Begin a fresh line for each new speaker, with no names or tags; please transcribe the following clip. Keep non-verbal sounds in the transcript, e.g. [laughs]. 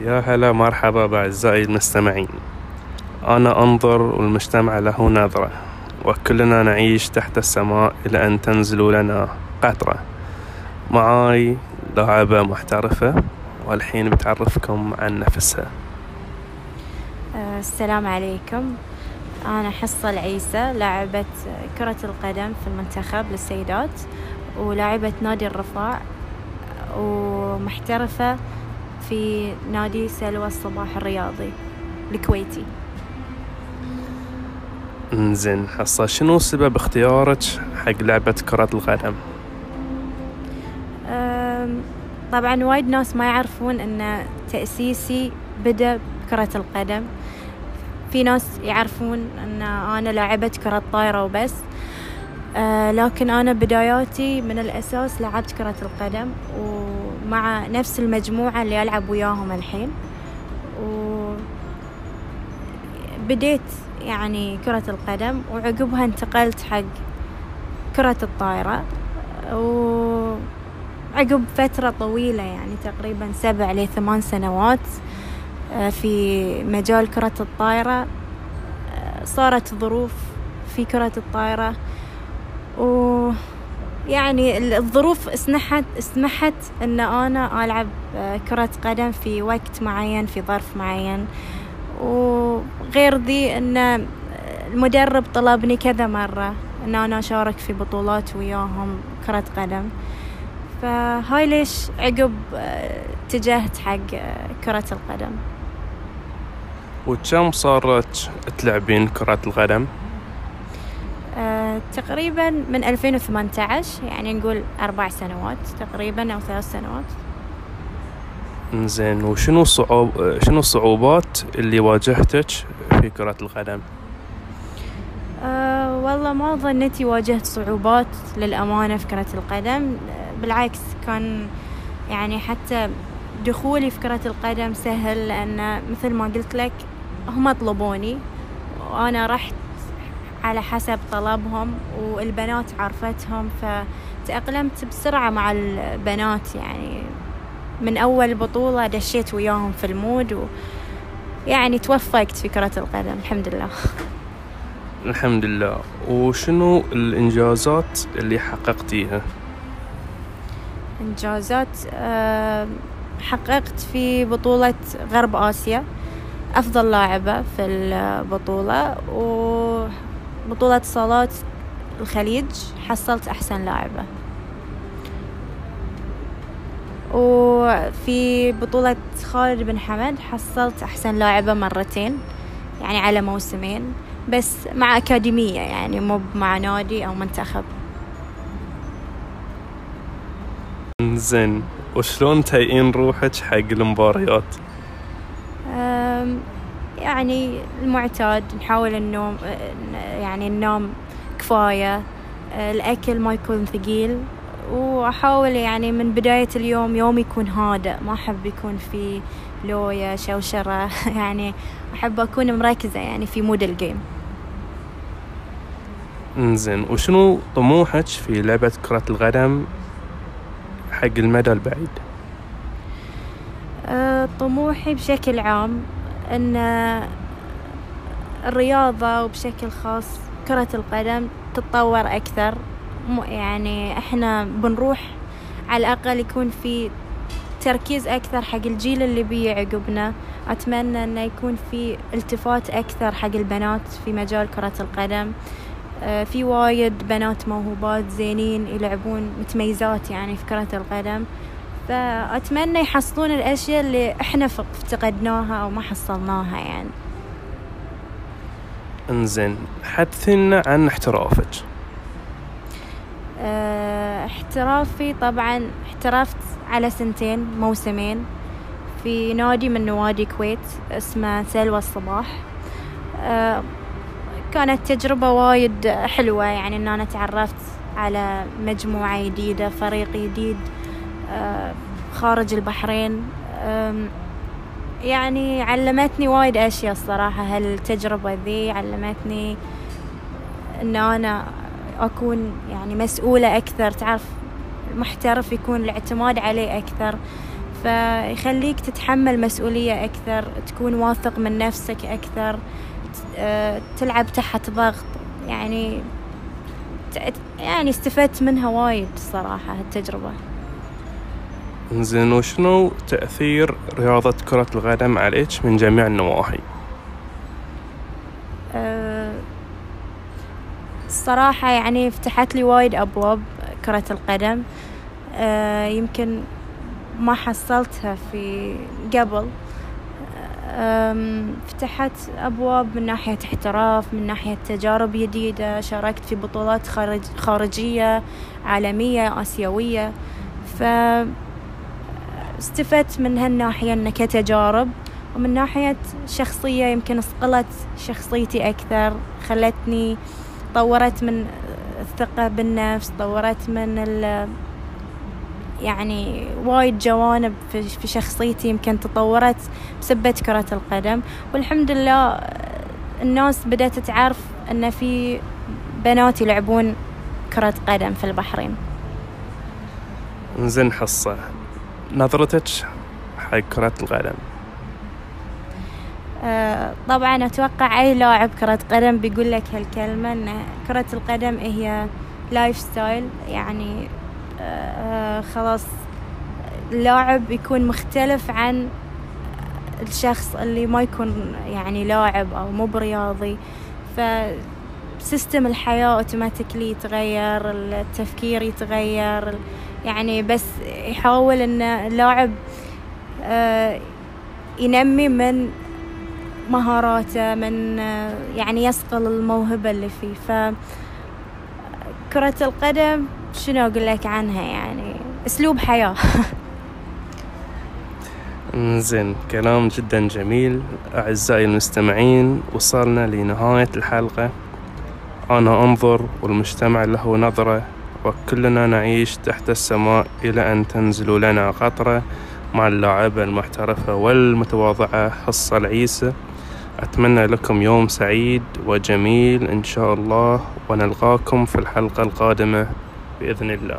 يا هلا مرحبا بأعزائي المستمعين. أنا أنظر والمجتمع له نظرة وكلنا نعيش تحت السماء إلى أن تنزل لنا قطرة. معاي لاعبة محترفة والحين بتعرفكم عن نفسها.
السلام عليكم. أنا حصة العيسى لاعبة كرة القدم في المنتخب للسيدات ولاعبة نادي الرفاع ومحترفة في نادي سلوى الصباح الرياضي الكويتي.
انزين حصة شنو سبب اختيارك حق لعبة كرة القدم؟
طبعا وايد ناس ما يعرفون إن تأسيسي بدأ بكرة القدم. في ناس يعرفون إن أنا لاعبة كرة طايرة وبس. أه لكن أنا بداياتي من الأساس لعبت كرة القدم ومع نفس المجموعة اللي العب وياهم الحين. و بديت يعني كرة القدم وعقبها انتقلت حق كرة الطايرة. وعقب فترة طويلة يعني تقريبا سبع لثمان سنوات آه، في مجال كرة الطايرة آه، صارت ظروف في كرة الطايرة. و يعني الظروف اسمحت اسمحت إن أنا ألعب آه، كرة قدم في وقت معين في ظرف معين. وغير ذي إن المدرب طلبني كذا مرة إن أنا أشارك في بطولات وياهم كرة قدم. فهاي ليش عقب آه، اتجهت حق آه، كرة القدم.
وكم صارت تلعبين كرة القدم؟
تقريبا من 2018 يعني نقول أربع سنوات تقريبا أو ثلاث سنوات
انزين وشنو صعوب شنو الصعوبات اللي واجهتك في كرة القدم؟
أه والله ما ظنيتي واجهت صعوبات للأمانة في كرة القدم بالعكس كان يعني حتى دخولي في كرة القدم سهل لأن مثل ما قلت لك هم طلبوني وأنا رحت على حسب طلبهم والبنات عرفتهم فتأقلمت بسرعة مع البنات يعني. من أول بطولة دشيت وياهم في المود ويعني توفقت في كرة القدم الحمد لله.
الحمد لله. وشنو الإنجازات اللي حققتيها؟
إنجازات آه، حققت في بطولة غرب آسيا أفضل لاعبة في البطولة وبطولة صالات الخليج حصلت أحسن لاعبة وفي بطولة خالد بن حمد حصلت أحسن لاعبة مرتين يعني على موسمين بس مع أكاديمية يعني مو مع نادي أو منتخب
زين وشلون تهيئين روحك حق المباريات؟
يعني المعتاد نحاول النوم يعني النوم كفاية. الأكل ما يكون ثقيل. وأحاول يعني من بداية اليوم يوم يكون هادئ. ما أحب يكون في لوية شوشرة. [laughs] يعني أحب أكون مركزة يعني في mood ال
game. إنزين. وشنو طموحك في لعبة كرة القدم حق المدى البعيد؟
أه، طموحي بشكل عام أن الرياضة وبشكل خاص كرة القدم تتطور أكثر. يعني إحنا بنروح على الأقل يكون في تركيز أكثر حق الجيل اللي بيه عقبنا أتمنى أنه يكون في التفات أكثر حق البنات في مجال كرة القدم. أه، في وايد بنات موهوبات زينين يلعبون متميزات يعني في كرة القدم. فأتمنى يحصلون الأشياء اللي إحنا افتقدناها أو ما حصلناها يعني.
إنزين حدثينا عن احترافك.
أه، احترافي طبعا احترفت على سنتين موسمين. في نادي من نوادي الكويت اسمه سلوى الصباح. أه، كانت تجربة وايد حلوة يعني إن أنا تعرفت على مجموعة جديدة فريق جديد. خارج البحرين. يعني علمتني وايد أشياء الصراحة هالتجربة ذي علمتني إن أنا أكون يعني مسؤولة أكثر تعرف المحترف يكون الاعتماد عليه أكثر فيخليك تتحمل مسؤولية أكثر تكون واثق من نفسك أكثر آه، تلعب تحت ضغط. يعني يعني استفدت منها وايد الصراحة هالتجربة.
زين وشنو تأثير رياضة كرة القدم عليك من جميع النواحي؟
أه الصراحة يعني فتحت لي وايد أبواب كرة القدم. أه يمكن ما حصلتها في قبل. فتحت أبواب من ناحية احتراف من ناحية تجارب جديدة شاركت في بطولات خارج خارجية عالمية آسيوية. ف استفدت من هالناحية إن كتجارب ومن ناحية شخصية يمكن صقلت شخصيتي أكثر خلتني طورت من الثقة بالنفس طورت من ال يعني وايد جوانب في شخصيتي يمكن تطورت بسبة كرة القدم. والحمد لله الناس بدأت تعرف أن في بنات يلعبون كرة قدم في البحرين.
زين حصة. نظرتك حق كرة القدم؟
آه طبعا أتوقع أي لاعب كرة قدم بيقول لك هالكلمة أن كرة القدم هي lifestyle يعني آه خلاص اللاعب يكون مختلف عن الشخص اللي ما يكون يعني لاعب أو مو برياضي. system الحياة automatically يتغير التفكير يتغير يعني بس يحاول إن اللاعب آه، ينمي من مهاراته من آه، يعني يصقل الموهبة اللي فيه. ف كرة القدم شنو أقول لك عنها يعني؟ أسلوب حياة. [laughs]
زين كلام جدا جميل. أعزائي المستمعين وصلنا لنهاية الحلقة. أنا أنظر والمجتمع له نظرة وكلنا نعيش تحت السماء إلى أن تنزل لنا قطرة مع اللاعبة المحترفة والمتواضعة حصة العيسى. أتمنى لكم يوم سعيد وجميل إن شاء الله ونلقاكم في الحلقة القادمة بإذن الله.